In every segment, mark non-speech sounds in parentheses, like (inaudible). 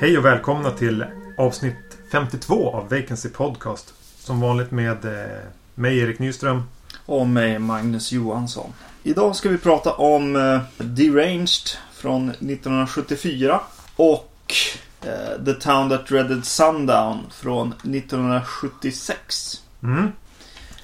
Hej och välkomna till avsnitt 52 av Vacancy Podcast. Som vanligt med eh, mig Erik Nyström. Och med Magnus Johansson. Idag ska vi prata om eh, Deranged från 1974 och eh, The Town That Dreaded Sundown från 1976. Mm.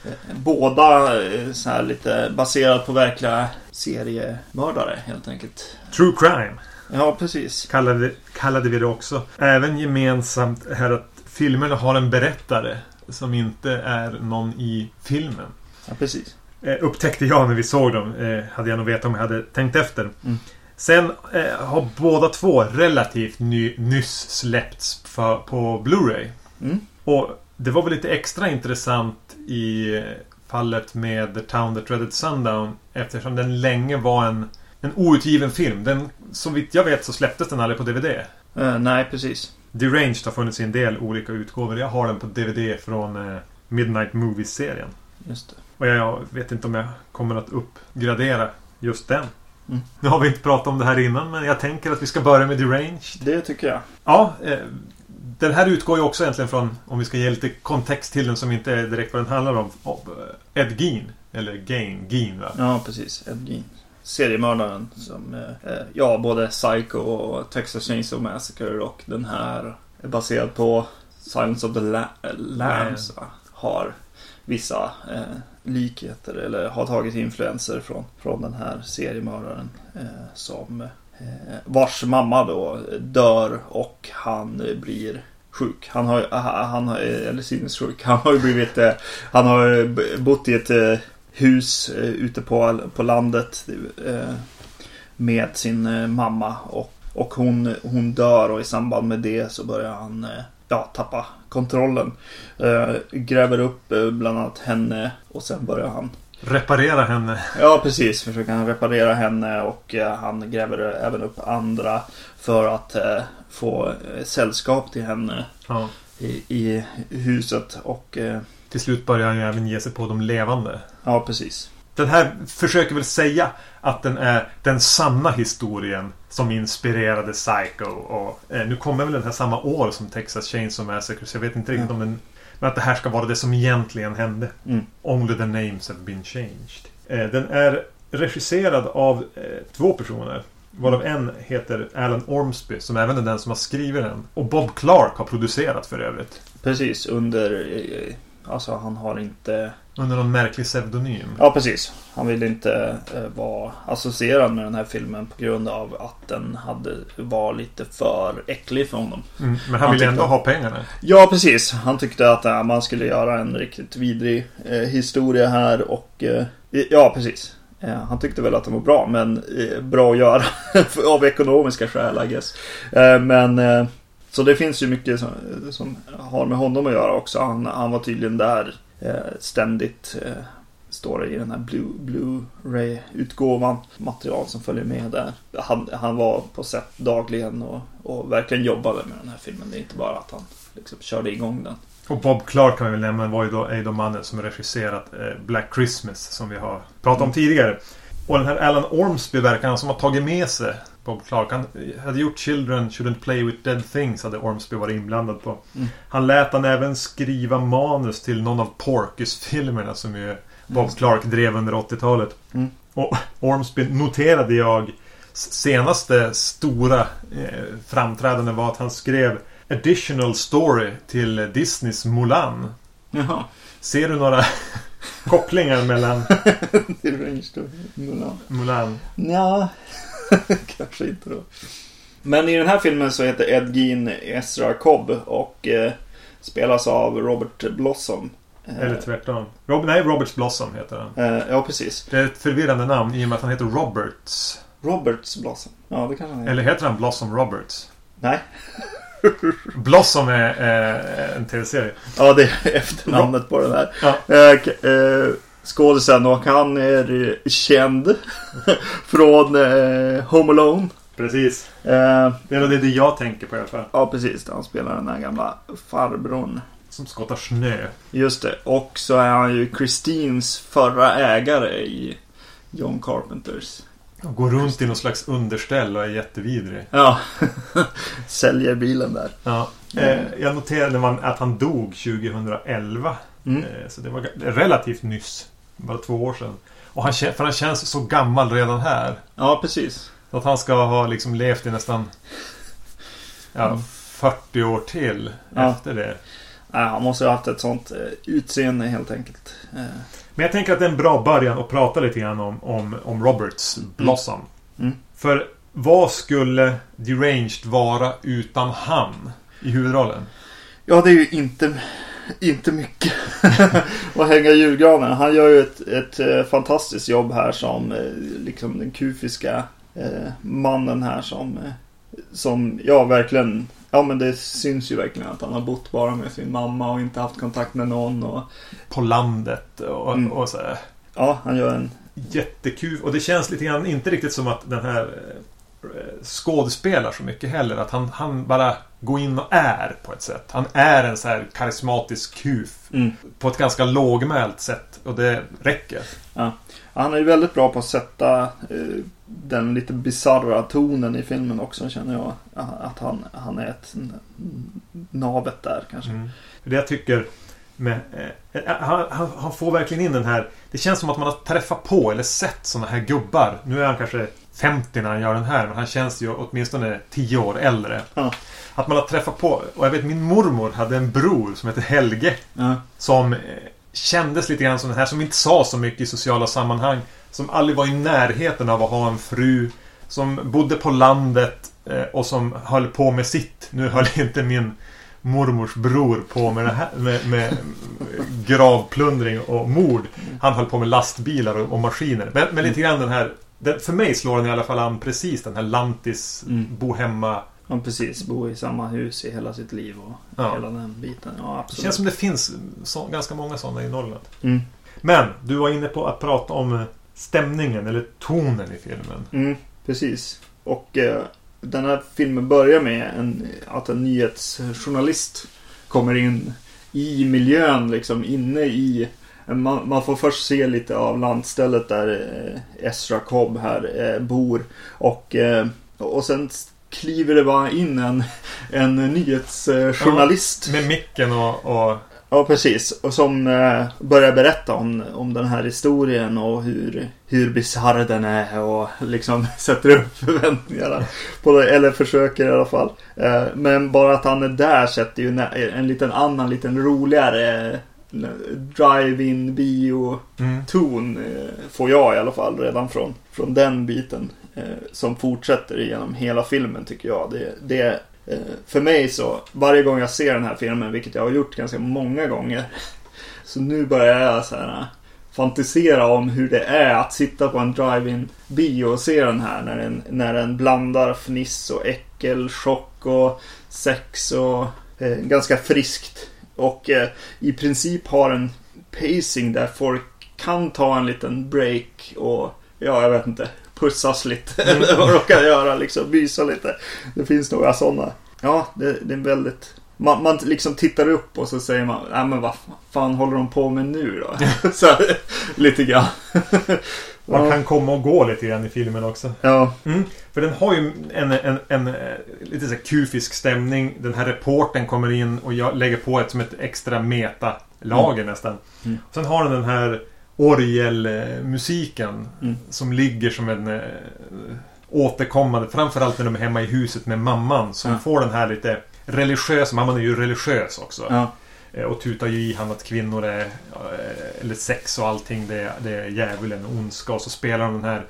Eh, Båda eh, så här lite baserat på verkliga seriemördare helt enkelt. True Crime Ja, precis. kallade, kallade vi det också. Även gemensamt är att filmerna har en berättare som inte är någon i filmen. Ja, precis. Eh, upptäckte jag när vi såg dem. Eh, hade jag nog vetat om jag hade tänkt efter. Mm. Sen eh, har båda två relativt ny, nyss släppts för, på Blu-ray. Mm. Och det var väl lite extra intressant i fallet med The Town That Dreaded Sundown eftersom den länge var en, en outgiven film. Den, så vitt jag vet så släpptes den aldrig på DVD. Eh, nej, precis. Deranged har funnits i en del olika utgåvor. Jag har den på DVD från eh, Midnight Movies-serien. Just det. Och jag vet inte om jag kommer att uppgradera just den. Mm. Nu har vi inte pratat om det här innan men jag tänker att vi ska börja med Deranged. Det tycker jag. Ja, eh, den här utgår ju också egentligen från, om vi ska ge lite kontext till den som inte är direkt vad den handlar om, eh, Ed Gein. Eller Gain, Gein va? Ja, precis. Ed Gein. Seriemördaren som, eh, eh, ja, både Psycho och Texas Chainsaw Massacre och den här är baserad på Silence of the La- Lambs. va? Har vissa eh, likheter eller har tagit influenser från, från den här seriemördaren eh, som eh, vars mamma då dör och han eh, blir sjuk. Han har, ah, ah, han har eh, eller sinnessjuk. Han har ju blivit, eh, han har bott i ett eh, hus eh, ute på, på landet eh, med sin eh, mamma och, och hon, hon dör och i samband med det så börjar han eh, ja, tappa kontrollen. Eh, gräver upp eh, bland annat henne och sen börjar han Reparera henne. Ja, precis. Försöker han reparera henne och eh, han gräver även upp andra för att få sällskap till henne Ja. i, i huset. Och Till slut börjar han ju även ge sig på de levande. ja, precis. Den här försöker väl säga att den är den sanna historien som inspirerade Psycho. Och eh, nu kommer väl den här samma år som Texas Chainsaw Massacre. Så jag vet inte riktigt om den... Men att det här ska vara det som egentligen hände. Mm. Only the names have been changed. Eh, den är regisserad av eh, två personer. Varav en heter Alan Ormsby som även är den som har skrivit den. Och Bob Clark har producerat för övrigt. Precis, under... eh, Alltså han har inte... Under någon märklig pseudonym. Ja, precis. Han ville inte eh, vara associerad med den här filmen på grund av att den hade, var lite för äcklig för honom. Mm, men han Han vill tyckte- ändå ha pengarna. Ja, precis. Han tyckte att eh, man skulle göra en riktigt vidrig eh, historia här och... Eh, ja, precis. Eh, han tyckte väl att den var bra, men eh, bra att göra (laughs) av ekonomiska skäl, I guess. Men... Så det finns ju mycket som, som har med honom att göra också. Han, han var tydligen där ständigt. Eh, står det i den här Blu- Blu-ray-utgåvan. Material som följer med där. Han, han var på set dagligen och, och verkligen jobbade med den här filmen. Det är inte bara att han liksom körde igång den. Och Bob Clark kan vi väl nämna var ju då, är ju då mannen som regisserat eh, Black Christmas som vi har pratat om tidigare. Och den här Alan Ormsby verkar han som har tagit med sig Bob Clark. Han hade gjort Children Shouldn't Play With Dead Things hade Ormsby varit inblandad på. Mm. Han lät han även skriva manus till någon av Porkus-filmerna som ju Bob Clark drev under 80-talet. Mm. Och Ormsby noterade jag senaste stora eh, framträdande var att han skrev Additional Story till Disneys Mulan. Jaha. Ser du några kopplingar mellan (laughs) är Range. Mulan. Mulan? Ja, (laughs) kanske inte då. Men i den här filmen så heter Ed Gein Ezra Cobb och eh, spelas av Robert Blossom. Eh, Eller tvärtom? Rob nej, Roberts Blossom heter han. eh, ja, precis. Det är ett förvirrande namn i och med att han heter Roberts. Roberts Blossom. Ja, det kanske han heter. Eller heter han Blossom Roberts? Nej. Blossom är eh, en tv-serie. Ja, det är (laughs) efternamnet på den här. Ja. Eh, eh, skådisen och han är känd (laughs) från eh, Home Alone. Precis. Eh, Det är det jag tänker på i alla fall. ja, precis. Han spelar den här gamla farbrorn. Som skottar snö. Just det. Och så är han ju Christines förra ägare i John Carpenters. Går runt i någon slags underställ och är jättevidrig. Ja. (laughs) Säljer bilen där. Ja. Eh, jag noterade att han dog 2011. Mm. Eh, så det var relativt nyss. Bara två år sedan. Och han, för han känns så gammal redan här. Ja, precis. Så att han ska ha liksom levt i nästan ja, 40 år till Ja. efter det. Han måste ha haft ett sånt eh, utseende helt enkelt. Eh, Men jag tänker att det är en bra början att prata lite grann om, om, om Roberts Blossom. Mm. För vad skulle Deranged vara utan han i huvudrollen? Ja, det är ju inte, inte mycket (laughs) att hänga i julgranen. Han gör ju ett, ett eh, fantastiskt jobb här som liksom den kufiska eh, mannen här som, som, ja verkligen, ja men det syns ju verkligen att han har bott bara med sin mamma och inte haft kontakt med någon och På landet och, Mm. och så här. ja, han gör en, Jättekul. Och det känns lite grann inte riktigt som att den här eh, skådespelar så mycket heller. Att han, han bara går in och är på ett sätt. Han är en så här karismatisk kuf. mm, På ett ganska lågmält sätt. Och det räcker. han är ju väldigt bra på att sätta eh, den lite bizarra tonen i filmen också känner jag. Att han, han är ett navet där kanske. Mm. Det jag tycker med, eh, eh, han, han, han får verkligen in den här Det känns som att man har träffat på eller sett såna här gubbar. Nu är han kanske 50 när han gör den här men han känns ju åtminstone 10 år äldre. Ja. Att man har träffat på och jag vet min mormor hade en bror som hette Helge. Ja. Som eh, kändes lite grann som den här som inte sa så mycket i sociala sammanhang. Som aldrig var i närheten av att ha en fru. Som bodde på landet eh, och som höll på med sitt. Nu höll (laughs) inte min mormors bror på med, det här, med, med gravplundring och mord. Han höll på med lastbilar och, och maskiner. Men, men lite grann den här den, För mig slår den i alla fall an precis den här lantis, Mm. bo hemma. Ja, precis. Bo i samma hus i hela sitt liv och Ja. hela den biten. Ja, Det absolut. känns som det finns så, ganska många sådana i Norrland. Mm. Men du var inne på att prata om eh, stämningen eller tonen i filmen. Mm, precis. Och eh, den här filmen börjar med en, att en nyhetsjournalist kommer in i miljön, liksom inne i... Man, man får först se lite av landstället där eh, Ezra Cobb här eh, bor. Och, eh, och sen kliver det bara in en, en nyhetsjournalist. Med micken och, och Ja, precis. Och som eh, börjar berätta om, om den här historien och hur, hur bisarr den är och liksom (laughs) sätter upp förväntningarna. På det, eller försöker i alla fall. Eh, men bara att han är där sätter ju en liten annan, liten roligare eh, drive-in bio-ton. mm, Eh, får jag i alla fall redan från, från den biten. Eh, som fortsätter genom hela filmen tycker jag. Det, det Eh, för mig så, varje gång jag ser den här filmen, vilket jag har gjort ganska många gånger. Så nu börjar jag så här eh, fantisera om hur det är att sitta på en drive-in bio och se den här. När den, när den blandar fniss och äckel, chock och sex och eh, ganska friskt. Och eh, i princip har en pacing där folk kan ta en liten break och ja, jag vet inte. Pussas lite (laughs) eller vad de kan göra liksom. Mysa lite. Det finns några sådana. Ja, det, det är väldigt... Man, man liksom tittar upp och så säger man, nej men vad fan håller de på med nu då? (laughs) så lite grann. (laughs) man kan komma och gå lite grann i filmen också. Ja, Mm, för den har ju en, en, en, eh, lite så kufisk stämning. Den här reporten kommer in och jag lägger på ett som ett extra meta-lager nästan. Mm. Sen har den den här orgelmusiken Mm. som ligger som en eh, återkommande. Framförallt när de är hemma i huset med mamman. Som Ja. får den här lite religiösa. Mamman är ju religiös också. ja, Eh, Och tutar ju i han att kvinnor är... eh, Eller sex och allting det, det är djävulen och ondska. Och så spelar de den här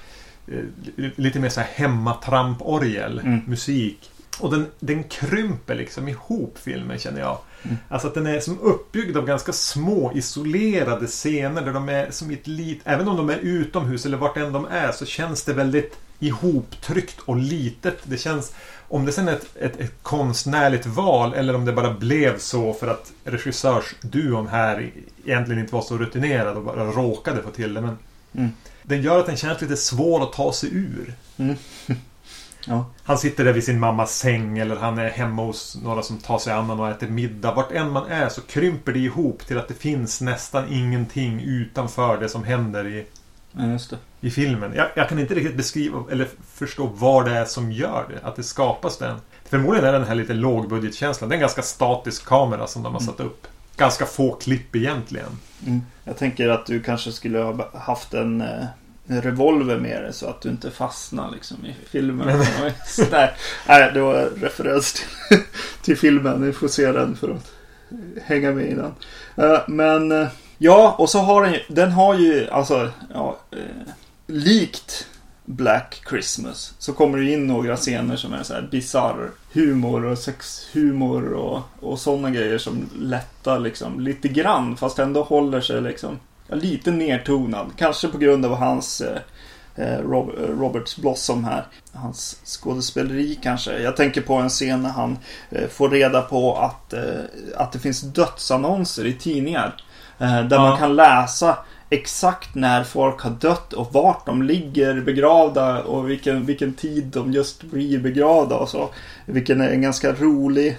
lite mer så här hemmatramp-orgel. Mm. Musik. Och den, den krymper liksom ihop filmen känner jag. Mm. Alltså att den är som uppbyggd av ganska små isolerade scener där de är som i ett lit... Även om de är utomhus eller vart än de är så känns det väldigt ihoptryckt och litet. Det känns... Om det sen är ett, ett, ett konstnärligt val eller om det bara blev så för att regissörsduon här egentligen inte var så rutinerad och bara råkade få till det. Men Mm. Den gör att den känns lite svår att ta sig ur. Mm. Ja. Han sitter där vid sin mammas säng eller han är hemma hos några som tar sig an och äter middag. Vart än man är så krymper det ihop till att det finns nästan ingenting utanför det som händer i, Ja, i filmen. Jag, jag kan inte riktigt beskriva eller förstå vad det är som gör det. Att det skapas den. Förmodligen är det den här lite lågbudgetkänslan. Det är en ganska statisk kamera som de har satt upp. Ganska få klipp egentligen. Mm. Jag tänker att du kanske skulle ha haft en, eh, en revolver med dig så att du inte fastnar liksom i filmen. Nej, (laughs) Nej, det var referens till, (laughs) till filmen. Ni får se den för att hänga med i den. Eh, Men eh, ja, och så har den ju, den har ju alltså, ja, eh, likt Black Christmas så kommer det in några scener som är så här bizarr humor och sexhumor och, och sådana grejer som lättar liksom lite grann fast ändå håller sig liksom lite nertonad. Kanske på grund av hans eh, eh, Rob, eh, Roberts Blossom här. Hans skådespeleri kanske. Jag tänker på en scen när han eh, får reda på att, eh, att det finns dödsannonser i tidningar. Eh, där Ja. man kan läsa exakt när folk har dött och vart de ligger begravda och vilken, vilken tid de just blir begravda och så. Vilken är en ganska rolig,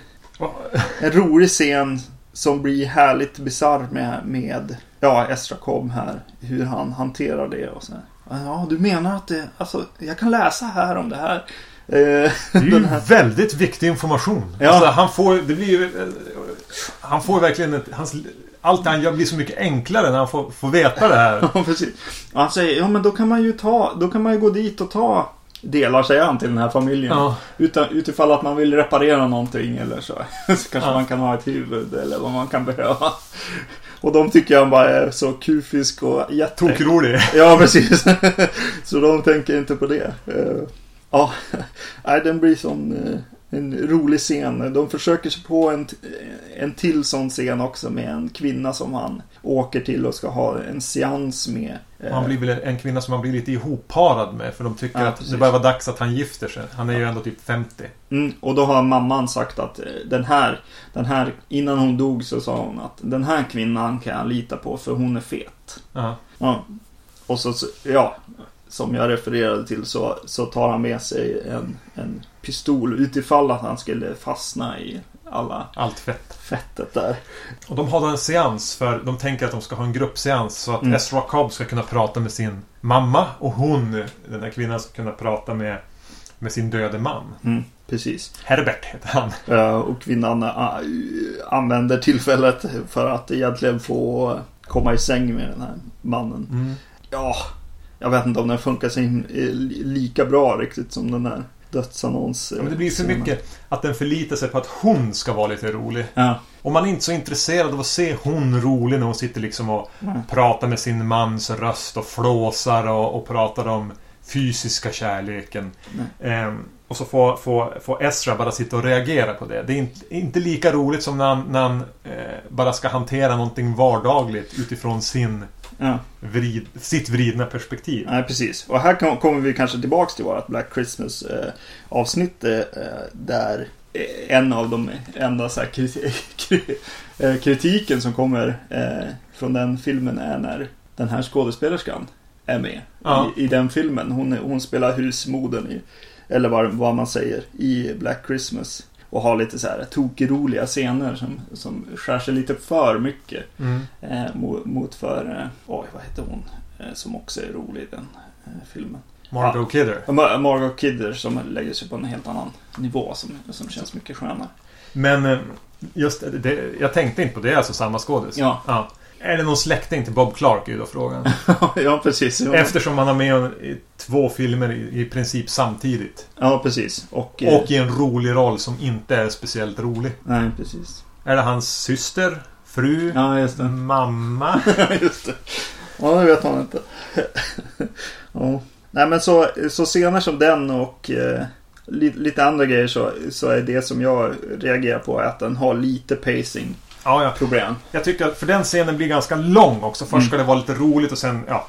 en rolig scen som blir härligt bisarr med, med ja, Estra Cobb här. Hur han hanterar det och så. här. Ja, du menar att det, alltså, jag kan läsa här om det här. Eh, Det är ju (laughs) väldigt viktig information. Ja. Alltså, han får det blir ju... Han får verkligen ett, hans, Allt han gör blir så mycket enklare när han får, får veta det här. (laughs) Ja, precis. Och han säger, ja men då kan man ju ta, då kan man ju gå dit och ta delar, säger han till den här familjen. Ja. Utan, utifall att man vill reparera någonting eller så. (laughs) så kanske Ja. man kan ha ett huvud eller vad man kan behöva. Och de tycker han bara är så kufisk och jätte... Tokrolig. Ja, precis. (laughs) så de tänker inte på det. Eh, Ja, nej, den blir som eh, en rolig scen. De försöker sig på en, en till sån scen också med en kvinna som han åker till och ska ha en seans med. Han blir väl en kvinna som han blir lite ihopparad med. För de tycker Ja, att precis. det börjar vara dags att han gifter sig. Han är ju ändå typ 50. Mm, och då har mamman sagt att eh, den här, den här, innan hon dog så sa hon att den här kvinnan kan jag lita på för hon är fet. Ja. Ja. Och så- ja, som jag refererade till så, så tar han med sig en, en pistol utifall att han skulle fastna i alla Allt fett. fettet där. Och de har då en seans för de tänker att de ska ha en gruppseans så att Mm. Ezra Cobb ska kunna prata med sin mamma och hon, den här kvinnan, ska kunna prata med, med sin döde man. Mm, precis. Herbert heter han. Och kvinnan eh, använder tillfället för att egentligen få komma i säng med den här mannen. Ja, jag vet inte om den funkar så lika bra riktigt som den där dödsannons. Men det blir för scenen. mycket att den förlitar sig på att hon ska vara lite rolig. Ja, Och man är inte så intresserad av att se hon rolig när hon sitter liksom och Mm. pratar med sin mans röst och flåsar och, och pratar om fysiska kärleken. Ehm, och så får, får, får Ezra bara sitta och reagera på det. Det är inte, inte lika roligt som när han, när han eh, bara ska hantera någonting vardagligt utifrån sin ja. vrid, sitt vridna perspektiv. Nej, precis. Och här kom- kommer vi kanske tillbaks till vårt Black Christmas eh, avsnitt eh, där eh, en av de enda så här, (laughs) eh, kritiken som kommer eh, från den filmen är när den här skådespelerskan är med Ja. i, i den filmen. Hon, hon spelar husmodern i, eller vad, vad man säger, i Black Christmas. Och har lite så här tokroliga scener som, som skär sig lite för mycket. Mm. Eh, mot, mot för, eh, oj vad heter hon? Eh, som också är rolig i den eh, filmen. Margot Kidder. Ma- Margot Kidder som lägger sig på en helt annan nivå som, som känns mycket skönare. Men eh, just det, jag tänkte inte på det, är alltså samma skådis. Ja. Är det någon släkting till Bob Clark är då frågan. (laughs) ja, precis. Ja, Eftersom han har med i två filmer i, i princip samtidigt. ja precis. Och, eh, Och i en rolig roll som inte är speciellt rolig. Nej, precis. Är det hans syster? Fru? Ja, just det. Mamma? (laughs) just det. Ja, det vet man inte. (laughs) ja. Nej, men så, så scener som den och eh, li, lite andra grejer så, så är det som jag reagerar på att den har lite pacing Ja, ja. problem. Jag tycker att för den scenen blir ganska lång också. Först Mm. ska det vara lite roligt och sen ja,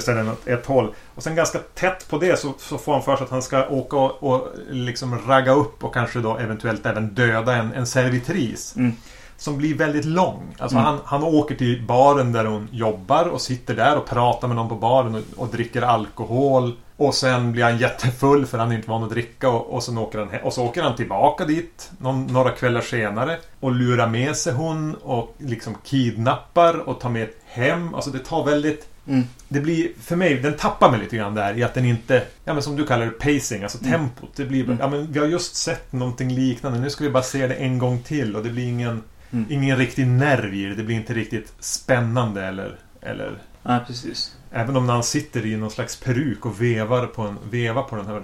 sig den åt ett håll. Och sen ganska tätt på det så, så får han för sig att han ska åka och, och liksom ragga upp och kanske då eventuellt även döda en, en servitris. Mm. som blir väldigt lång. Alltså Mm. han, han åker till baren där hon jobbar och sitter där och pratar med någon på baren och, och dricker alkohol. Och sen blir han jättefull för han är inte van att dricka och, och, sen åker han, och så åker han tillbaka dit någon, några kvällar senare och lurar med sig hon och liksom kidnappar och tar med hem. Alltså det tar väldigt Mm. det blir, för mig, den tappar mig lite grann där i att den inte, ja men som du kallar det, pacing, alltså Mm. tempot. Det blir, Mm. ja men vi har just sett någonting liknande, nu ska vi bara se det en gång till och det blir ingen, Mm. ingen riktig nerv i det. Det blir inte riktigt spännande eller, eller Nej, precis. Även om när han sitter i någon slags peruk och vevar på, en, vevar på den här eh,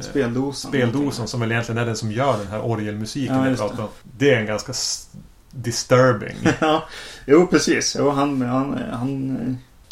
Speldosan. speldosan som väl egentligen är den som gör den här orgelmusiken Ja, pratar om. Det är en ganska disturbing. (laughs) ja, jo precis. Jo, han, han, han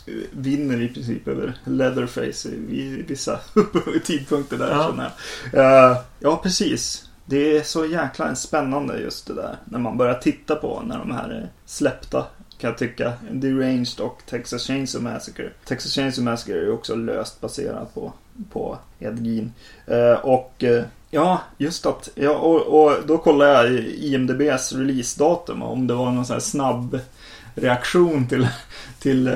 eh, vinner i princip över Leatherface vid vissa (laughs) tidpunkter där Ja. känner jag. Eh, ja, precis. Det är så jäkla spännande just det där. När man börjar titta på när de här är släppta. Kan jag tycka. Deranged och Texas Chainsaw Massacre. Texas Chainsaw Massacre är ju också löst baserat på, på Ed Gein. Eh, och eh, ja, just att. Ja, och, och då kollar jag i IMDBs releasedatum om det var någon sån här snabb reaktion till, till eh,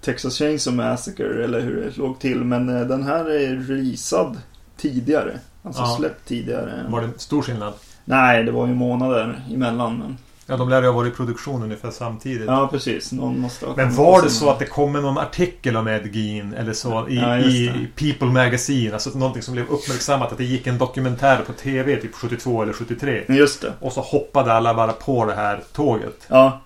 Texas Chainsaw Massacre eller hur det låg till. Men eh, den här är releasad tidigare. Alltså Ja. släppt tidigare. Var det stor skillnad? Nej, det var ju månader emellan. Men... Ja, de lär ju ha varit i produktion ungefär samtidigt. Ja, precis. Någon måste ha Men var det så att det kommer någon artikel om Ed Gein eller så i, Ja, i. People Magazine? Alltså någonting som blev uppmärksammat att det gick en dokumentär på TV typ 72 eller 73. Just det. Och så hoppade alla bara på det här tåget. Ja.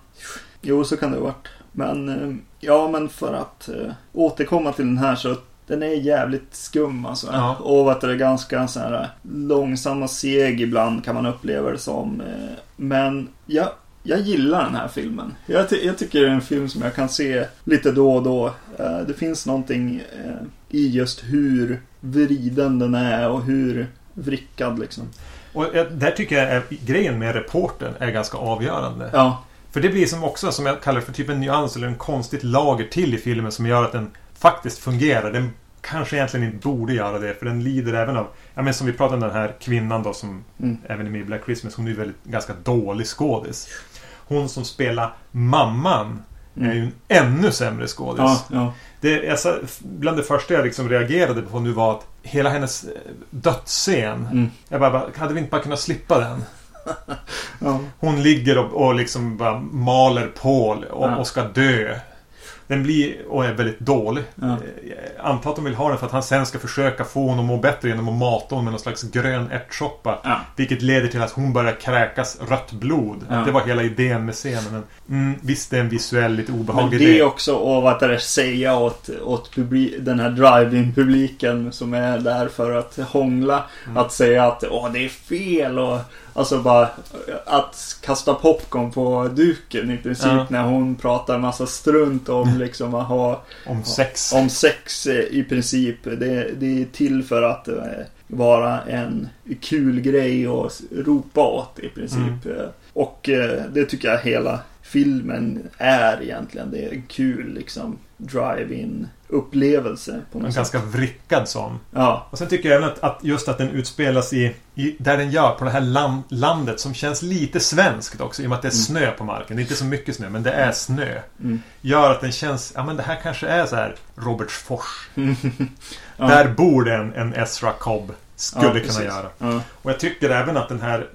Jo, så kan det ha varit. Men eh, ja, men för att eh, återkomma till den här så den är jävligt skum alltså. Ja. Och att det är ganska så här långsam och seg ibland kan man uppleva det som. Eh, men jag, jag gillar den här filmen. Jag, ty- jag tycker det är en film som jag kan se lite då och då. Eh, det finns någonting eh, i just hur vriden den är och hur vrickad liksom. Och där tycker jag är, grejen med reporten är ganska avgörande. Ja, För det blir som också, som jag kallar för typ en nyans eller en konstigt lager till i filmen som gör att den faktiskt fungerar. Den kanske egentligen inte borde göra det för den lider även av, ja men som vi pratade om den här kvinnan då som Mm. även är med i Black Christmas, hon är ju väldigt ganska dålig skådis. Hon som spelar mamman är ju en ännu sämre skådis. Mm. ja, ja. Det, sa- bland det första jag liksom reagerade på nu var att hela hennes eh, dödsscen. Mm. Jag bara, bara, hade vi inte bara kunnat slippa den? (laughs) ja. Hon ligger och, och liksom bara maler Paul och, och ska dö. Den blir och är väldigt dålig. Ja. Eh, Jag antar att de vill ha den för att han sen ska försöka få honom att må bättre genom att mata honom med någon slags grön ärtsoppa. Ja. Vilket leder till att hon börjar kräkas rött blod. Ja. Att det var hela idén med scenen. Men, mm, visst, det är en visuell, lite Men obehaglig det idé. är också vad det säga åt, åt publi- den här drive-in publiken som är där för att hångla. Mm. Att säga att Åh, det är fel och alltså bara att kasta popcorn på duken i princip Ja. när hon pratar massa strunt om liksom att ha Om sex. om sex eh, i princip. Det, det är till för att eh, vara en kul grej att ropa åt i princip. Eh, Och det tycker jag hela filmen är egentligen. Det är en kul liksom drive-in upplevelse på En något sätt. ganska vrickad sån. Ja, Och sen tycker jag även att, att just att den utspelas i, i där den gör, på det här land, landet som känns lite svenskt också i och med att det är Mm. snö på marken. Det är inte så mycket snö, men det är snö. Mm. Gör att den känns, ja men det här kanske är så här Robertsfors. (laughs) ja. Där bor det en, en Ezra Cobb. Skulle Ja, kunna göra. Ja. Och jag tycker även att den här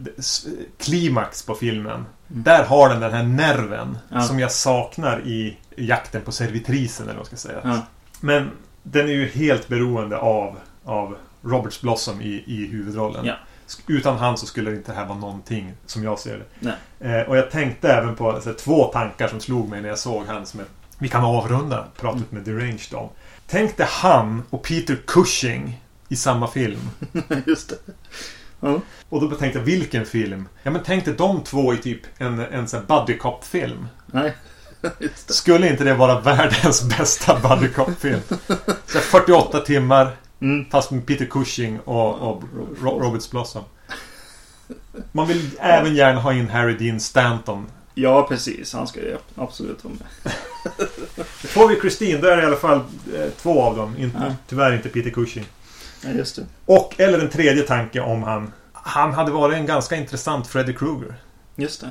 klimax på filmen. Mm. Där har den den här nerven Ja. som jag saknar i jakten på servitrisen eller vad man ska säga. Ja. Men den är ju helt beroende av, av Roberts Blossom i, i huvudrollen. Ja. Utan han så skulle det inte här vara någonting som jag ser det. Eh, och jag tänkte även på här, två tankar som slog mig när jag såg han som är, Vi kan avrunda pratet med Deranged om. Tänk dig han och Peter Cushing i samma film. (laughs) Just det. Ja. Och då tänkte jag, vilken film? Ja men tänk dig de två i typ en, en sån här buddy cop-film. Nej. (laughs) Skulle inte det vara världens bästa buddy cop-film? Så här 48 timmar, Mm. fast med Peter Cushing och, och Ro- Roberts Blossom. Man vill även gärna ha in Harry Dean Stanton. Ja, precis. Han ska ju absolut vara med. (laughs) Får vi Christine, då är det i alla fall eh, två av dem. Ja. Tyvärr inte Peter Cushing. Ja, just det. Och, eller en tredje tanke om han. Han hade varit en ganska intressant Freddy Krueger. Just det.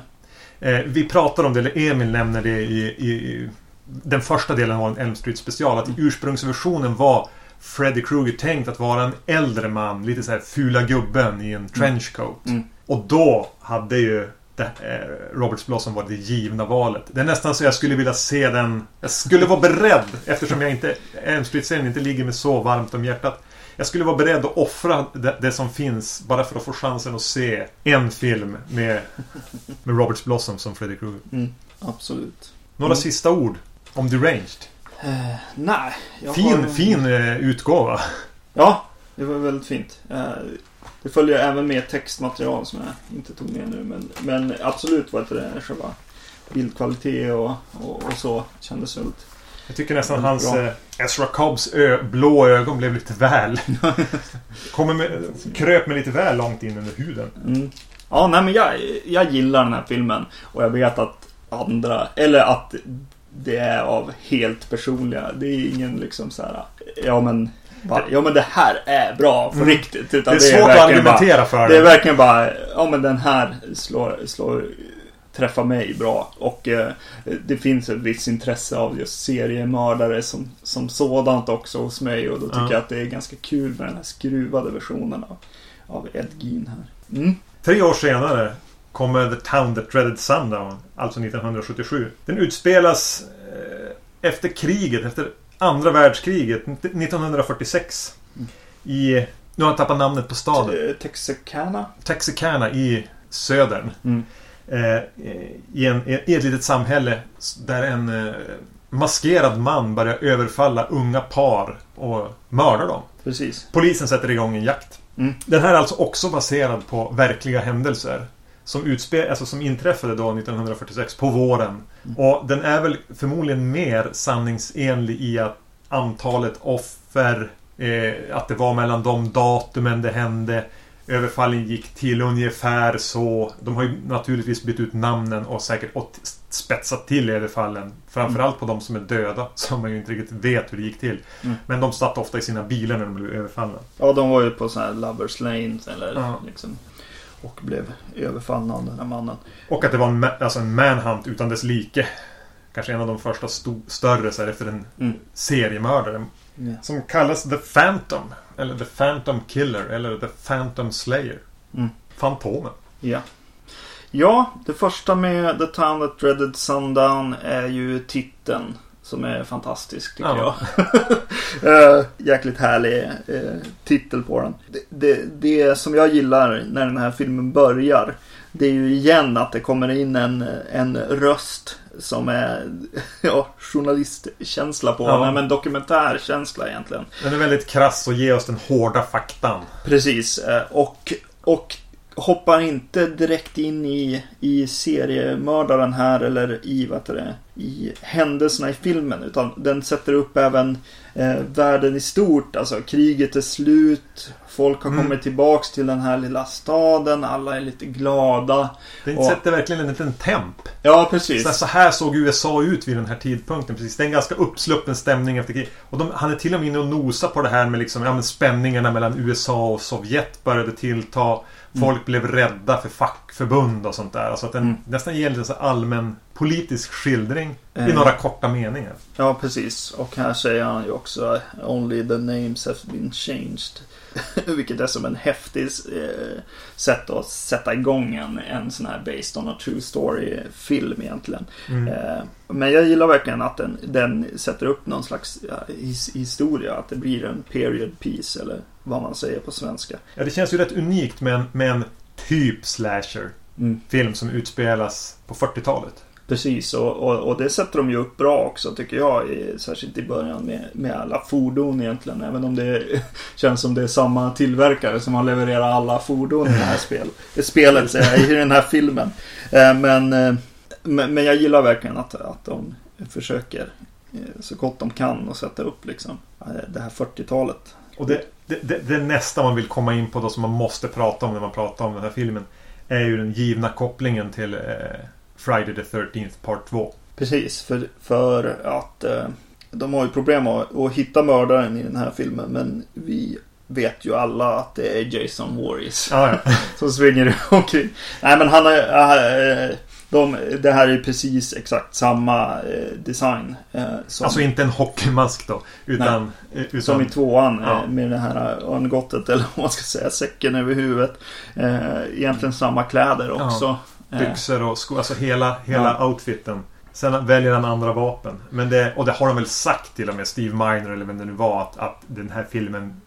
Eh, vi pratar om det, eller Emil nämner det i, i, i den första delen av en Elm Street special. Att i ursprungsversionen var Freddy Krueger tänkt att vara en äldre man. Lite så här fula gubben i en trenchcoat. Mm. Och då hade ju det, eh, Roberts Blossom varit det givna valet. Det är nästan så jag skulle vilja se den... Jag skulle vara beredd, eftersom jag inte... Elm Street-serien inte ligger mig så varmt om hjärtat. Jag skulle vara beredd att offra det, det, som finns bara för att få chansen att se en film med, med Roberts Blossom som Freddy Krueger. Mm. Absolut. Några Mm. sista ord om Deranged. Eh, nej. Fin, har- fin eh, utgåva. Ja, det var väldigt fint. Eh, Det följer även med textmaterial som jag inte tog med nu. Men, men absolut var det själva bildkvalitet och, och, och så kändes väldigt... Jag tycker nästan hans eh, Ezra Cobbs ö, blå ögon blev lite väl... (laughs) Kommer med, kröp mig lite väl långt in under huden. Mm. Ja, nej men jag, jag gillar den här filmen. Och jag vet att andra, eller att det är av helt personliga. Det är ingen liksom så här. Ja men, bara, ja men det här är bra på Mm. riktigt. Det är svårt att verkligen bara- argumentera för Det är det. verkligen bara, ja men den här slår, slår träffar mig bra. Och eh, det finns ett visst intresse av just seriemördare som, som sådant också hos mig. Och då tycker Ja. jag att det är ganska kul med den här skruvade versionen av, av Ed Gein här. Mm. Tre år senare kommer The Town That Dreaded Sundown, alltså 1977. Den utspelas eh, efter kriget, efter andra världskriget, 1946. I, nu har jag tappat namnet på staden. Texarkana. Texarkana i södern. Mm. Eh, i, en, I ett litet samhälle där en eh, maskerad man börjar överfalla unga par och mörda dem. Precis. Polisen sätter igång en jakt. Mm. Den här är alltså också baserad på verkliga händelser. Som, utspe- alltså som inträffade då 1946 på våren. Och den är väl förmodligen mer sanningsenlig i att antalet offer, eh, att det var mellan de datumen det hände. Överfallen gick till ungefär så. De har ju naturligtvis bytt ut namnen och säkert spetsat till överfallen. Framförallt på de som är döda, (laughs) som man ju inte riktigt vet hur det gick till. Mm. Men de satt ofta i sina bilar när de blev överfallna. Ja, de var ju på sån här Lovers Lane eller Ja. liksom. Och blev överfallna av den här mannen. Och att det var en, alltså en manhunt utan dess like. Kanske en av de första större så här, efter en Mm. seriemördare. Ja. Som kallas The Phantom. Eller The Phantom Killer. Eller The Phantom Slayer. Mm. Fantomen. Ja. Ja, det första med The Town That Dreaded Sundown är ju titeln. Som är fantastisk tycker Ja. jag. uh, (laughs) jäkligt härlig eh, titel på den. Det, det, det som jag gillar när den här filmen börjar. Det är ju igen att det kommer in en, en röst som är (laughs) ja, journalistkänsla på. Ja. Men dokumentärkänsla egentligen. Den är väldigt krass och ger oss den hårda faktan. Precis. eh, Och, och hoppar inte direkt in i, i seriemördaren här eller i, vad det, i händelserna i filmen. Utan den sätter upp även eh, världen i stort. Alltså kriget är slut. Folk har Mm. kommit tillbaks till den här lilla staden. Alla är lite glada. Den Och- sätter verkligen en liten temp. Ja, precis. Så, så här såg USA ut vid den här tidpunkten. Precis. Det är en ganska uppsluppen stämning efter krig. Och de, han är till och med inne och nosar på det här med liksom, ja, men spänningarna mellan USA och Sovjet började tillta. Folk blev rädda för fackförbund och sånt där. Alltså att den Mm. nästan ger en allmän politisk skildring i Eh. några korta meningar. Ja, precis. Och här säger han ju också Only the names have been changed. (laughs) Vilket är som en häftig eh, sätt att sätta igång en, en sån här Based on a True Story-film egentligen. Mm. Eh, men jag gillar verkligen att den, den sätter upp någon slags ja, his, historia. Att det blir en period piece eller vad man säger på svenska. Ja, det känns ju rätt unikt med en, med en typ slasher. Mm. Film som utspelas på 40-talet. Precis, och, och, och det sätter de ju upp bra också tycker jag. I, särskilt i början med, med alla fordon egentligen. Även om det (laughs) känns som det är samma tillverkare som har levererat alla fordon i det här spel, spelet, i den här filmen. Eh, Men, eh, men, men jag gillar verkligen att, att de försöker eh, så gott de kan och sätta upp liksom eh, det här 40-talet. Och det, det, det, det nästa man vill komma in på då som man måste prata om när man pratar om den här filmen. Är ju den givna kopplingen till eh, Friday the 13th Part 2. Precis, för, för att eh, de har ju problem att, att hitta mördaren i den här filmen. Men vi vet ju alla att det är Jason Voorhees Ah, ja. (laughs) som springer (laughs) omkring. Nej men han är, äh, De, det här är precis exakt samma eh, design. Eh, som, Alltså inte en hockeymask då. Utan... eh, utan som i tvåan Ja. eh, med det här örngottet (laughs) eller vad man ska säga, säcken över huvudet. Eh, egentligen samma kläder Ja. också. Eh, byxor och skor. Alltså hela, hela Ja. outfiten. Sen väljer han andra vapen. Men det, och det har de väl sagt till och med, Steve Miner eller vem det nu var, att, att den här filmen,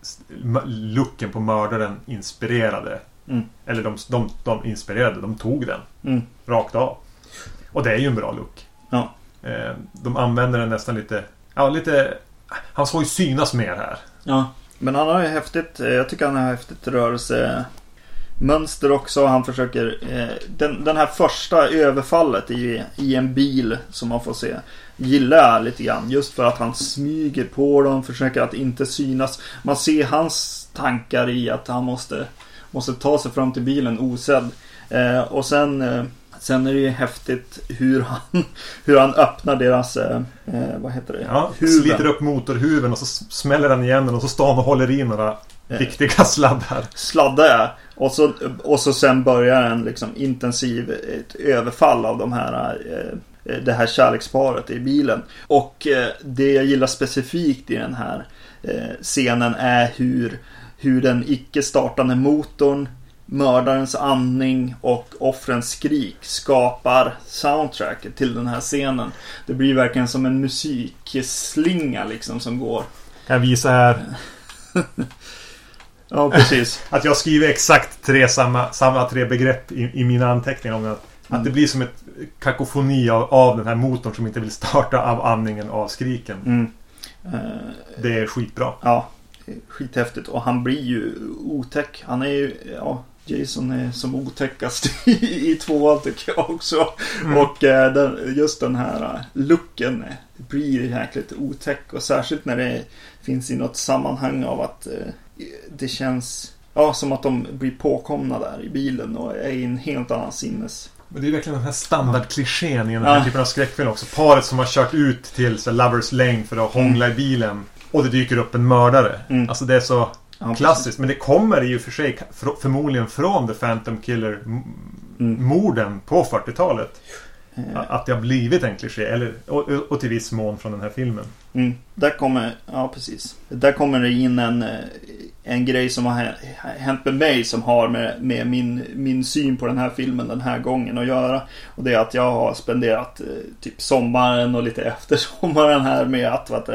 looken på mördaren inspirerade. Mm. Eller de, de, de inspirerade, de tog den. Mm. Rakt av. Och det är ju en bra look. Ja. Eh, De använder den nästan lite... Ja, lite... Han ska ju synas mer här. Ja, men han har ju häftigt, eh, jag tycker han har häftigt rörelsemönster också. Han försöker, eh, den, den här första överfallet i, i en bil som man får se gillar jag lite grann. Just för att han smyger på dem, försöker att inte synas. Man ser hans tankar i att han måste, måste ta sig fram till bilen osedd. Eh, och sen eh, Sen är det ju häftigt hur han, (laughs) hur han öppnar deras, eh, eh, vad heter det? Ja, Huven. sliter upp motorhuven och så smäller han igen den och så står han och håller i några Eh. viktiga sladdar. sladdar jag. Och så, och så sen börjar en liksom intensiv ett överfall av de här eh, det här kärleksparet i bilen. Och eh, det jag gillar specifikt i den här eh, scenen är hur, hur den icke startande motorn Mördarens andning och offrens skrik skapar soundtracket till den här scenen. Det blir verkligen som en musikslinga liksom som går. Kan jag visa här (laughs) Ja, precis. att jag skriver exakt tre samma, samma tre begrepp i, i mina anteckningar. Om att, att det blir som ett kakofoni av, av den här motorn som inte vill starta av andningen av skriken. Mm. Det är skitbra. Ja, skithäftigt. Och han blir ju otäck. Han är ju, ja, Jason är som otäckast (laughs) i, tvåan tycker jag också. Mm. Och eh, den, just den här eh, looken blir jäkligt otäck. Och särskilt när det finns i något sammanhang av att eh, det känns Ja, som att de blir påkomna där i bilen och är i en helt annan sinnes... Men det är verkligen den här standardklichén i den här Ja. typen av skräckfilm också. Paret som har kört ut till så, Lovers Lane för att hångla i bilen. Och det dyker upp en mördare. Mm. Alltså det är så Ja, klassiskt. Men det kommer ju för sig för, förmodligen från The Phantom Killer m- Mm. på 40-talet. Eh, Att det har blivit en kliché. Eller, och, och till viss mån från den här filmen. Mm. Där kommer, ja precis. Där kommer det in en, eh, en grej som har hänt med mig som har med, med min, min syn på den här filmen den här gången att göra. Och det är att jag har spenderat eh, typ sommaren och lite (laughs) efter sommaren här med att vet,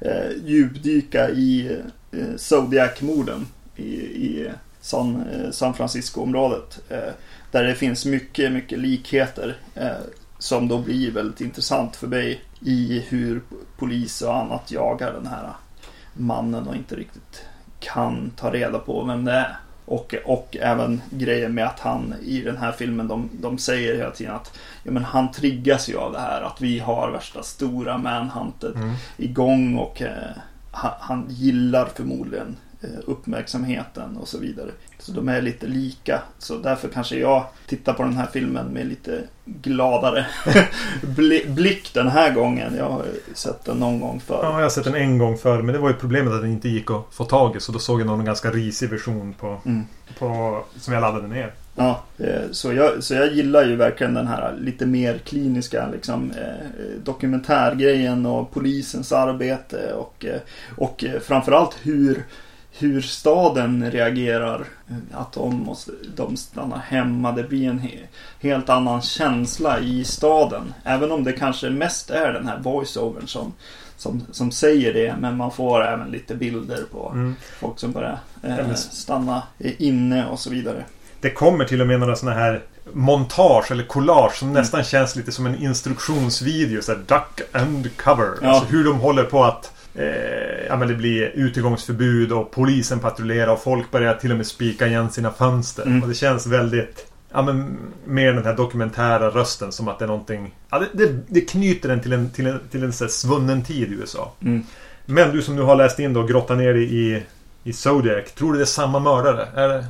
eh, djupdyka i eh, Zodiac-morden i, i San, eh, San Francisco-området. Eh, där det finns mycket, mycket likheter. Eh, som då blir väldigt intressant för mig i hur polis och annat jagar den här mannen och inte riktigt kan ta reda på vem det är. Och, och även grejen med att han i den här filmen, de, de säger hela tiden att ja, men han triggas ju av det här. Att vi har värsta stora manhuntet Mm. igång och eh, han, han gillar förmodligen uppmärksamheten och så vidare. Så de är lite lika. Så därför kanske jag tittar på den här filmen med lite gladare (laughs) bli- blick den här gången. Jag har sett den någon gång Ja, förr. jag har sett den en gång förr. Men det var ju problemet att den inte gick att få tag i. Så då såg jag någon ganska risig version på, Mm. på, som jag laddade ner. Ja, eh, så, jag, så jag gillar ju verkligen den här lite mer kliniska liksom, eh, dokumentärgrejen och polisens arbete och, eh, och eh, framförallt hur, hur staden reagerar. Att de, måste, de stannar hemma. Det blir en he, helt annan känsla i staden. Även om det kanske mest är den här voiceovern som, som, som säger det. Men man får även lite bilder på Mm. folk som börjar eh, stanna inne och så vidare. Det kommer till och med några sådana här montage eller collage som nästan känns lite som en instruktionsvideo. Så här, duck and cover. Ja. Alltså hur de håller på att eh, ja, men det blir utegångsförbud och polisen patrullerar och folk börjar till och med spika igen sina fönster. Mm. Och det känns väldigt Ja men mer den här dokumentära rösten som att det är någonting Ja det, det, det knyter den till en, till en, till en så svunnen tid i USA. Mm. Men du som nu har läst in då och grottat ner dig i, i Zodiac. Tror du det är samma mördare? Är det?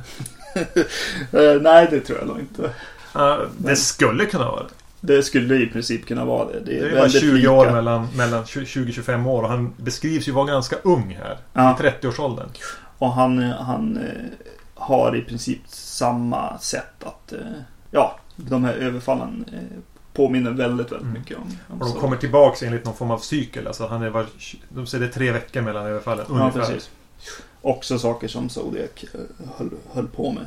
(laughs) Eh, nej, det tror jag nog inte. Ja, det skulle kunna vara det. Det skulle i princip kunna vara det. Det är, Det är bara väldigt 20 lika. år mellan, mellan 20-25 år och han beskrivs ju vara ganska ung här. Ja. I 30-årsåldern. Och han, han eh, har i princip samma sätt att... eh, Ja, de här överfallen eh, påminner väldigt, väldigt Mm. mycket om, om Och de så. kommer tillbaks enligt någon form av cykel. Alltså han är var, de säger det är tre veckor mellan överfallen. Ja, ungefär. precis. Också saker som Zodiac höll, höll på med.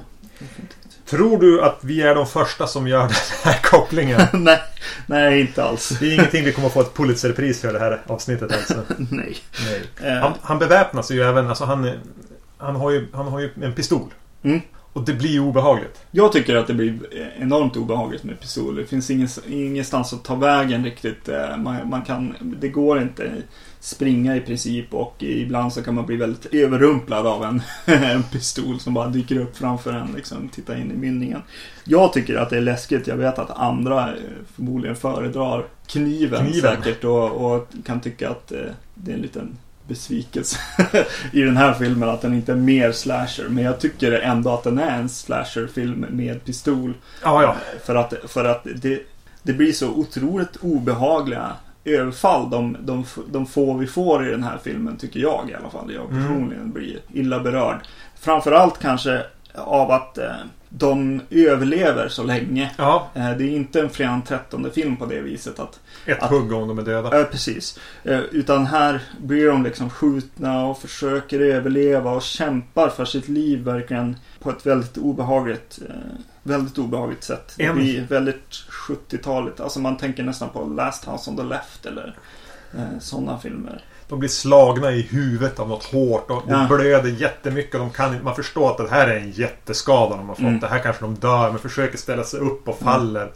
Tror du att vi är de första som gör den här kopplingen? (laughs) nej, nej, inte alls. Det är ingenting vi kommer få ett Pulitzerpris för det här avsnittet alltså. (laughs) nej. Nej. Eh, Han, han beväpnas ju även, alltså han, han, har ju, han har ju en pistol. Mm. Och det blir ju obehagligt. Jag tycker att det blir enormt obehagligt med pistoler. Det finns ingen, ingenstans att ta vägen riktigt. Eh, Man, man kan, det går inte springa i princip och ibland så kan man bli väldigt överrumplad av en, (laughs) en pistol som bara dyker upp framför en. Liksom, titta in i mynningen. Jag tycker att det är läskigt. Jag vet att andra eh, förmodligen föredrar kniven, Kniven. säkert och, och kan tycka att eh, det är en liten besvikelse (laughs) i den här filmen att den inte är mer slasher. Men jag tycker ändå att den är en slasherfilm med pistol. Ja, ja. För att, för att det, det blir så otroligt obehagliga överfall de, de, de få vi får i den här filmen tycker jag i alla fall. Jag Mm. personligen blir illa berörd. Framförallt kanske av att eh, de överlever så länge. Ja, Eh, det är inte en fredag den 13 film på det viset att ett Att- hugg om de är döda. Ja, precis. Eh, Utan här blir de liksom skjutna och försöker överleva och kämpar för sitt liv verkligen på ett väldigt obehagligt, eh, väldigt obehagligt sätt. Det blir väldigt 70-taligt. Alltså man tänker nästan på Last House on the Left eller eh, sådana filmer. De blir slagna i huvudet av något hårt och Ja. blöder jättemycket. Och de kan, man förstår att det här är en jätteskada de har fått. Mm. Det här kanske de dör men försöker ställa sig upp och faller.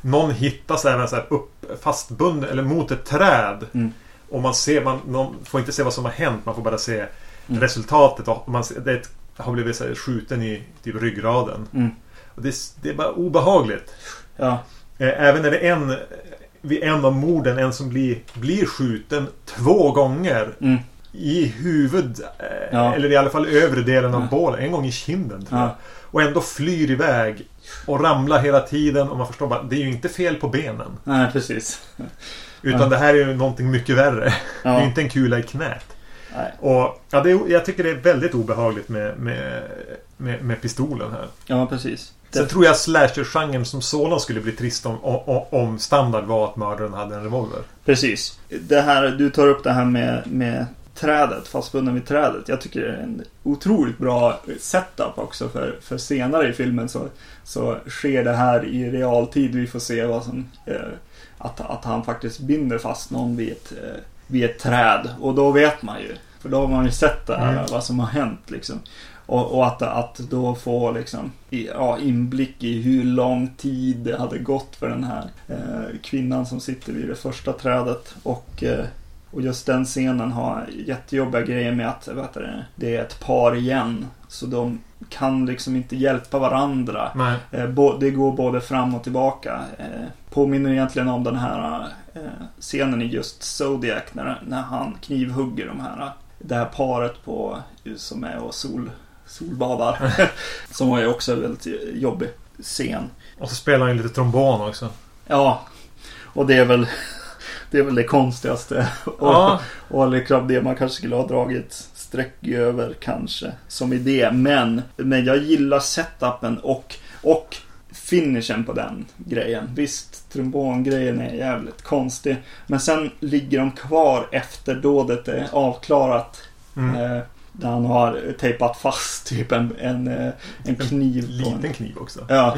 Någon hittas även så här upp, fastbunden eller mot ett träd. Mm. Och man ser, man, man får inte se vad som har hänt. Man får bara se Mm. resultatet. Och man, det är ett, har blivit så här, skjuten i typ ryggraden. Mm. Och det, är- det är bara obehagligt. Ja, Eh, Även är det en vid en av morden, en som blir, blir skjuten två gånger mm. i huvud. eh, Ja. Eller i alla fall övre delen av Ja. bålen. En gång i kinden tror Ja. jag. Och ändå flyr iväg. Och ramlar hela tiden. Och man förstår bara, det är ju inte fel på benen. nej precis. Utan det här är ju någonting mycket värre. Det är ju inte en kula i knät. Nej. Och ja, det är, jag tycker det är väldigt obehagligt med, med, med, med pistolen här. ja precis. Sen tror jag slasher-genren som sådan skulle bli trist om, om, om standard var att mördaren hade en revolver. Precis. Det här, du tar upp det här med, med trädet, fastbunden vid trädet. Jag tycker det är en otroligt bra setup också för, för senare i filmen så, så sker det här i realtid. Vi får se vad som, eh, att, att han faktiskt binder fast någon vid ett, eh, vid ett träd. Och då vet man ju. För då har man ju sett det här, Mm. vad som har hänt liksom. Och, och att, att då få liksom, ja, inblick i hur lång tid det hade gått för den här eh, kvinnan som sitter vid det första trädet. Och, eh, och just den scenen har jättejobbiga grejer med att vet du, det är ett par igen. Så de kan liksom inte hjälpa varandra. Eh, bo- Det går både fram och tillbaka. Eh, Påminner egentligen om den här eh, scenen i just Zodiac när, när han knivhugger de här, det här paret på, som är och sol, solbadar. (laughs) som var ju också en väldigt jobbig scen. Och så spelar han ju lite trombon också. Ja, och det är väl det, är väl det konstigaste. (laughs) Och, Ja. och liksom det man kanske skulle ha dragit streck över kanske som idé. Men, men jag gillar setupen och, och finishen på den grejen. Visst, trombongrejen är jävligt konstig. Men sen ligger de kvar efter dådet är avklarat. Mm. Eh, där han har tejpat fast typ en, en, eh, en kniv en... Liten kniv också. Ja.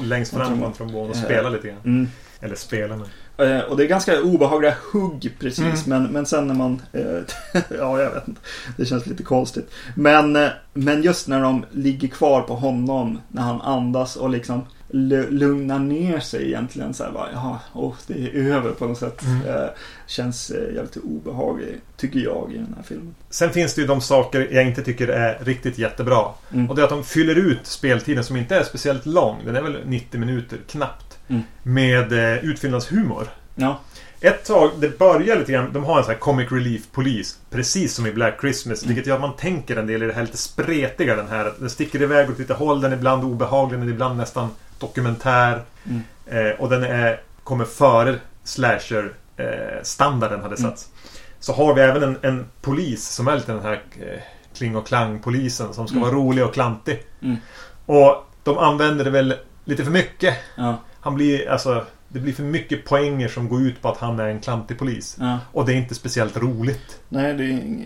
Längst fram på en trombon och Eh. spelar lite grann. Mm. Eller spelar men... Eh, Och det är ganska obehagliga hugg precis. Mm. Men, men sen när man... Eh, (laughs) ja, jag vet inte. Det känns lite konstigt. Men, eh, men just när de ligger kvar på honom. När han andas och liksom lu- lugnar ner sig egentligen. Så här bara, jaha, oh, det är över på något sätt. Mm. Känns eh, jävligt obehagligt, tycker jag, i den här filmen. Sen finns det ju de saker jag inte tycker är riktigt jättebra. Mm. Och det är att de fyller ut speltiden som inte är speciellt lång. Den är väl 90 minuter knappt. Mm. Med eh, utfyllnadshumor. Ja, Ett tag, det börjar lite grann, de har en sån här comic relief polis Precis som i Black Christmas Mm. Vilket gör att man tänker en del i det här lite spretiga den här Den sticker iväg åt lite håll, den är ibland obehaglig men ibland nästan dokumentär Mm. eh, Och den är, kommer före slasher eh, standarden hade Mm. satts Så har vi även en, en polis som är lite den här eh, Kling och klang polisen som ska Mm. vara rolig och klantig Mm. Och de använder det väl lite för mycket. Ja. Han blir, alltså, det blir för mycket poänger som går ut på att han är en klantig polis. ja. Och det är inte speciellt roligt. Nej, det är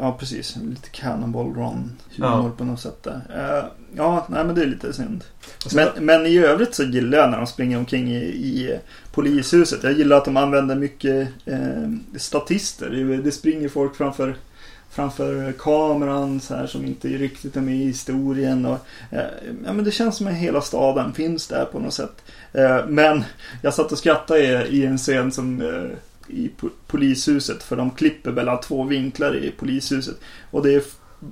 Ja, precis. Lite Cannonball Run-humor på något sätt där. Eh, ja, nej men det är lite synd. Sen- Men, men i övrigt så gillar jag när de springer omkring i, i polishuset. Jag gillar att de använder mycket eh, statister. Det springer folk framför, framför kameran så här, som inte riktigt är med i historien. Och, eh, ja, men det känns som att hela staden finns där på något sätt. Eh, men jag satt och skrattade i, i en scen som eh, i po- polishuset. För de klipper mellan två vinklar i polishuset. Och det är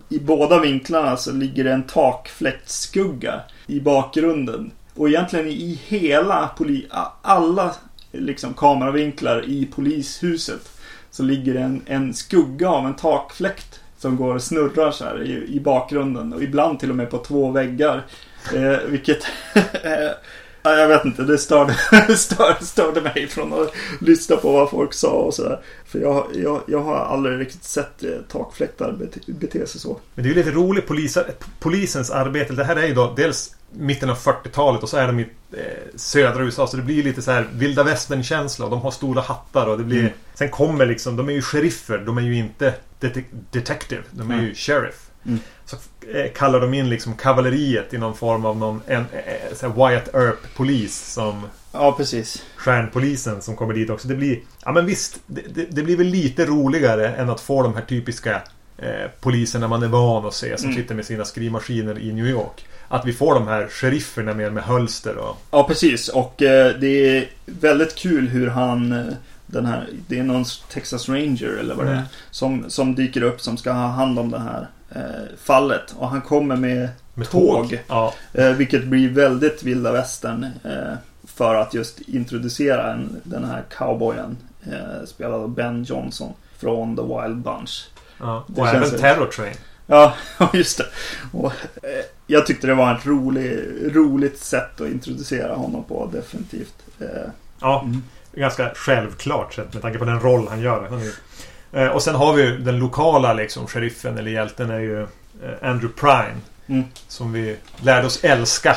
i båda vinklarna så ligger det en takfläktskugga i bakgrunden. Och egentligen i hela poli- alla liksom kameravinklar i polishuset så ligger det en, en skugga av en takfläkt som går och snurrar så här i, i bakgrunden och ibland till och med på två väggar. Eh, vilket (laughs) eh, Ja, jag vet inte, det störde, (laughs) störde, störde mig från att lyssna på vad folk sa och sådär. För jag, jag, jag har aldrig riktigt sett eh, takfläktar bete, bete sig så. Men det är ju lite roligt polisa, polisens arbete. Det här är ju då dels mitten av 40-talet och så är de i eh, södra USA. Så det blir ju lite så här vilda västern-känsla. Och de har stora hattar och det blir... Mm. Sen kommer liksom, de är ju sheriffer. De är ju inte det- detective. De är ju Mm. sheriff. Mm. Så eh, kallar de in liksom kavalleriet i någon form av någon en, eh, så här Wyatt Earp-polis som Ja, precis. stjärnpolisen som kommer dit också. Det blir, ja men visst, det, det, det blir väl lite roligare än att få de här typiska eh, poliserna man är van att se som Mm. sitter med sina skrivmaskiner i New York. Att vi får de här sherifferna med, med hölster och... Ja, precis. Och eh, det är väldigt kul hur han... eh, Den här, det är någon Texas Ranger eller vad det är. Mm. Som, som dyker upp som ska ha hand om det här eh, fallet. Och han kommer med Med Tåg. Ja. Eh, vilket blir väldigt vilda västern. För att just introducera en, den här cowboyen. Spelad av Ben Johnson. Från The Wild Bunch. Ja. Och även Terror Train. (laughs) Ja, just det. Och, eh, jag tyckte det var ett rolig, roligt sätt att introducera honom på, definitivt. Eh, Ja, mm. ganska självklart sett med tanke på den roll han gör. Han eh, och sen har vi ju den lokala liksom, sheriffen eller hjälten är ju eh, Andrew Prime. Mm. Som vi lärde oss älska.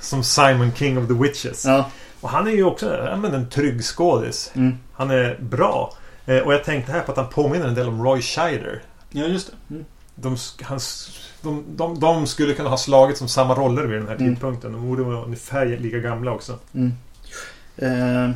Som Simon King of the Witches. Ja, Och han är ju också ja, men en trygg skådis. mm. Han är bra. Eh, och jag tänkte här på att han påminner en del om Roy Scheider. ja, just det. Mm. De, hans, de, de, de skulle kunna ha slagit som samma roller vid den här Mm. tidpunkten. De borde vara ungefär lika gamla också. Mm. Eh,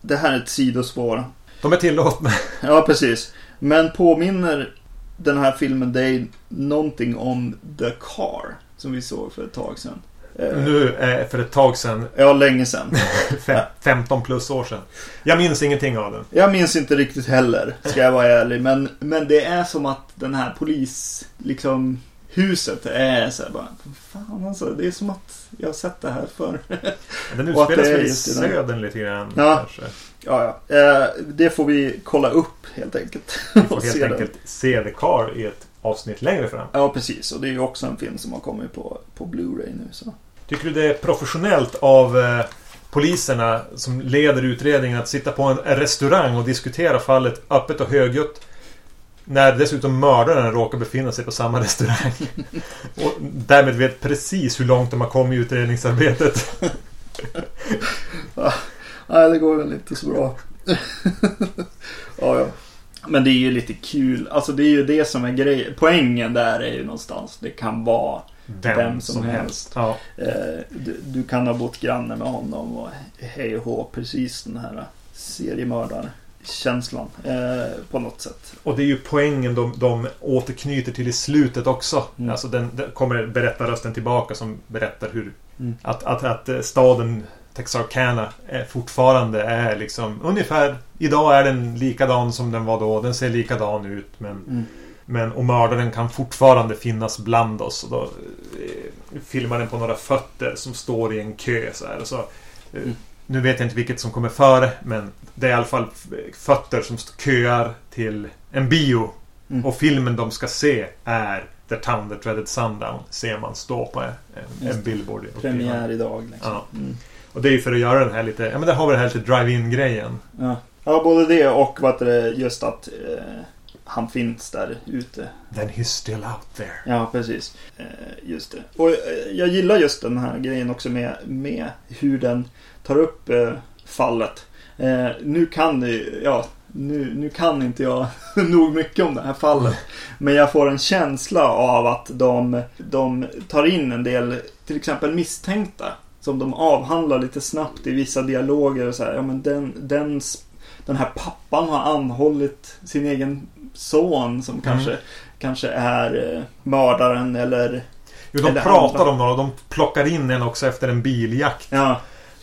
det här är ett sidospår. De är tillåtna. (laughs) Ja, precis. Men påminner den här filmen dig någonting om The Car? Som vi såg för ett tag sedan. Eh, Nu eh, för ett tag sedan. Ja, länge sedan. (laughs) Fe- 15 plus år sedan. Jag minns ingenting av den. Jag minns inte riktigt heller, ska jag vara ärlig. Men, men det är som att den här polis, liksom, huset är så här bara, fan alltså, det är som att jag har sett det här förr. Den utspelar sig i södern lite grann. Ja. Kanske. Ja, ja. Eh, det får vi kolla upp helt enkelt. Vi får (laughs) helt enkelt se The Car i ett avsnitt längre fram. Ja, precis. Och det är ju också en film som har kommit på, på Blu-ray nu. Så. Tycker du det är professionellt av eh, poliserna som leder utredningen att sitta på en restaurang och diskutera fallet öppet och högljutt? När dessutom mördaren råkar befinna sig på samma (laughs) restaurang. och därmed vet precis hur långt de har kommit i utredningsarbetet. (laughs) Nej, det går väl inte så bra. (laughs) ja, ja. Men det är ju lite kul. Alltså det är ju det som är grejen. Poängen där är ju någonstans. Det kan vara Vem som helst. Ja. Eh, du, du kan ha bott granne med honom och hej och hå, precis den här seriemördarkänslan eh, på något sätt. Och det är ju poängen de, de återknyter till i slutet också. Mm. Alltså den, den kommer berättarrösten tillbaka som berättar hur Mm. att, att, att staden Texarkana är fortfarande är liksom ungefär Idag är den likadan som den var då. Den ser likadan ut men Mm. Men och mördaren kan fortfarande finnas bland oss. Och då eh, filmar den på några fötter som står i en kö så här. Och så, eh, Mm. Nu vet jag inte vilket som kommer före men det är i alla fall fötter som köar till en bio. Mm. Och filmen de ska se är The Town That Dreaded Sundown. Ser man stå på en, en, billboard. Premiär idag liksom. Ja. Och det är ju för att göra den här lite, ja men det har vi den här lite drive-in grejen. Ja. ja, både det och vad det, just att eh, han finns där ute. Then he's still out there. Ja, precis. Eh, just det. Och eh, jag gillar just den här grejen också med, med hur den tar upp eh, fallet. Eh, nu kan det ja, nu, nu kan inte jag (laughs) nog mycket om det här fallet. Men jag får en känsla av att de, de tar in en del, till exempel misstänkta. Som de avhandlar lite snabbt i vissa dialoger och så här, ja men den, den, den här pappan har anhållit sin egen son som kanske, kanske är eh, mördaren eller Jo, de Eller pratar andra. om några och de plockar in en också efter en biljakt. Ja,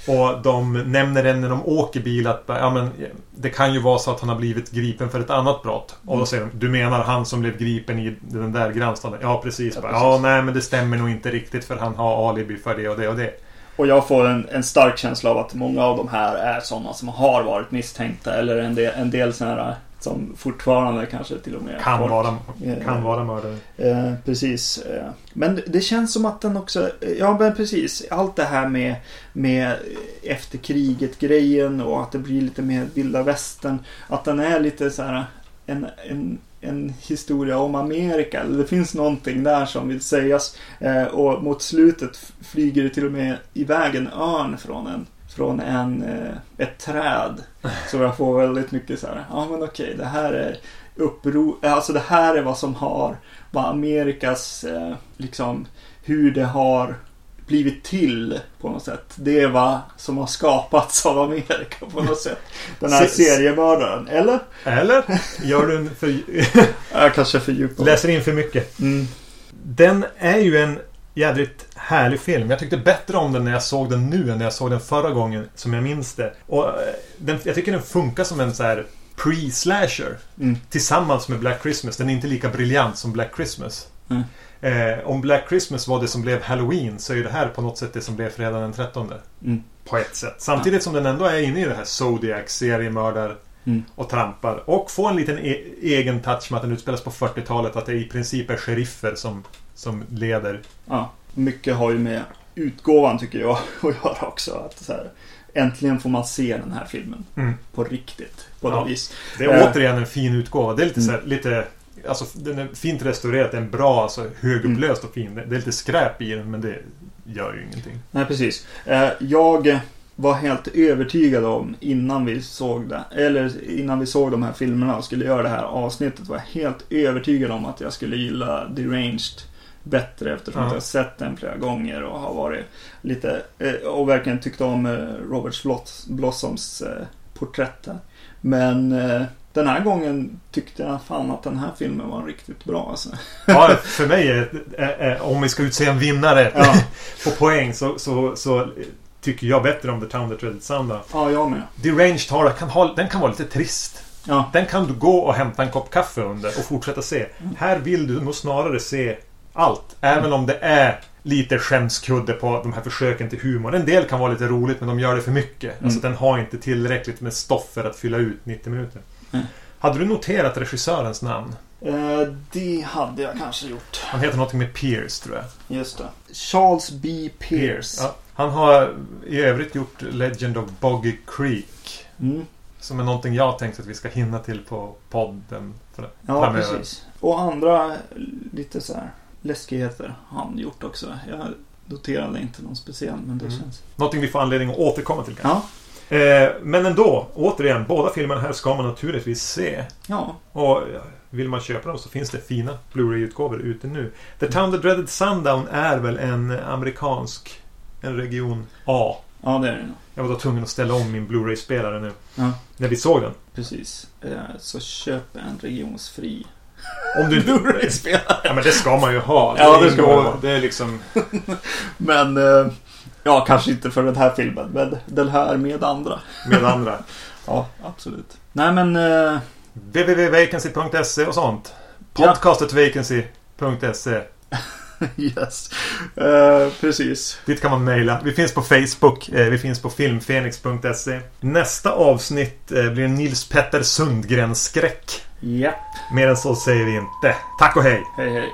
Och de nämner en när de åker bil att ja, men, det kan ju vara så att han har blivit gripen för ett annat brott. Och Mm. då säger de Du menar han som blev gripen i den där grannstaden? Ja precis. Ja, Ja, precis. ja nej men det stämmer nog inte riktigt för han har alibi för det och det och det. Och jag får en, en stark känsla av att många av de här är sådana som har varit misstänkta. Eller en del, en del sådana här som fortfarande kanske till och med Kan folk- vara, Eh, kan vara mördare. Eh, precis. Eh, men det- det känns som att den också, eh, ja men precis. Allt det här med, med efter kriget grejen och att det blir lite mer vilda västern. Att den är lite så här en, en, en historia om Amerika. Det finns någonting där som vill sägas. Eh, och mot slutet flyger det till och med iväg en örn från en från en, eh, ett träd. Så jag får väldigt mycket så här, ja men okej, det här är uppror, alltså det här är vad som har, vad Amerikas, eh, liksom, hur det har blivit till på något sätt. Det är vad som har skapats av Amerika på något sätt. Den här (laughs) Se- seriemördaren, eller? Eller? (laughs) Gör du en för... Jag kanske fördjupar läser in för mycket. Mm. Den är ju en jädrigt härlig film. Jag tyckte bättre om den när jag såg den nu än när jag såg den förra gången, som jag minns det. Och eh, den, jag tycker den funkar som en så här pre-slasher. Mm. Tillsammans med Black Christmas. Den är inte lika briljant som Black Christmas. Mm. Eh, om Black Christmas var det som blev Halloween så är det här på något sätt det som blev fredag den 13. Mm. På ett sätt. Samtidigt som den ändå är inne i det här Zodiac, seriemördar Mm. och trampar. Och får en liten e- egen touch med att den utspelas på 40-talet. Att det i princip är sheriffer som, som leder. Ja, mycket har ju med utgåvan tycker jag (laughs) att göra också. Att så här, äntligen får man se den här filmen Mm. på riktigt. På Ja. något vis. Det är Eh. återigen en fin utgåva. Det är lite så här, lite... Alltså den är fint restaurerat. Den är bra, alltså högupplöst och fin. Det är lite skräp i den men det gör ju ingenting. Nej, precis. Eh, Jag var helt övertygad om innan vi såg det, eller innan vi såg de här filmerna och skulle göra det här avsnittet var jag helt övertygad om att jag skulle gilla Deranged bättre eftersom Ja. jag har sett den flera gånger och har varit lite eh, och verkligen tyckt om eh, Robert Blossoms porträtt. Men den här gången tyckte jag fan att den här filmen var riktigt bra alltså. Ja, för mig är, är, är om vi ska utse en vinnare Ja, (laughs) på poäng så, så, så tycker jag bättre om The Town That Dreaded Sundown. ja jag med. Deranged har, kan ha, den kan vara lite trist. Ja, Den kan du gå och hämta en kopp kaffe under och fortsätta se. Här vill du nog snarare se allt. Även om det är lite skämskudde på de här försöken till humor. En del kan vara lite roligt men de gör det för mycket. Mm. Alltså den har inte tillräckligt med stoff för att fylla ut 90 minuter. Mm. Hade du noterat regissörens namn? eh, det hade jag kanske gjort. Han heter någonting med Pierce tror jag. Just det. Charles B. Pierce. Ja. Han har i övrigt gjort Legend of Boggy Creek. Mm. Som är någonting jag tänkt att vi ska hinna till på podden. För Ja, framöver. precis. Och andra lite så här läskigheter har han gjort också. Jag noterade inte någon speciell, men det Mm. känns... Någonting vi får anledning att återkomma till kanske. Ja. Eh, men ändå, återigen, båda filmerna här ska man naturligtvis se. Ja. Och vill man köpa dem så finns det fina Blu-ray-utgåvor ute nu. The Town That Dreaded Sundown är väl en amerikansk en region A. Ja, det är det nog. Jag var då tvungen att ställa om min Blu-ray-spelare nu. Ja. När vi såg den. Precis. Eh, Så köp en regionsfri Om du... Blu-ray-spelare. ja men det ska man ju ha. Ja, det ska man ha. Det är liksom... (laughs) Men... Ja, kanske inte för den här filmen, men den här med andra. Med andra. (laughs) Ja, absolut. Nej, men... eh, www.vacancy.se och sånt. Podcastetvacancy.se (laughs) Yes. Eh, precis. Dit kan man mejla. Vi finns på Facebook. eh, Vi finns på filmfenix.se. Nästa avsnitt blir Nils Petter Sundgren-skräck. Japp. Mer än så säger vi inte. Tack och hej! Hej, hej.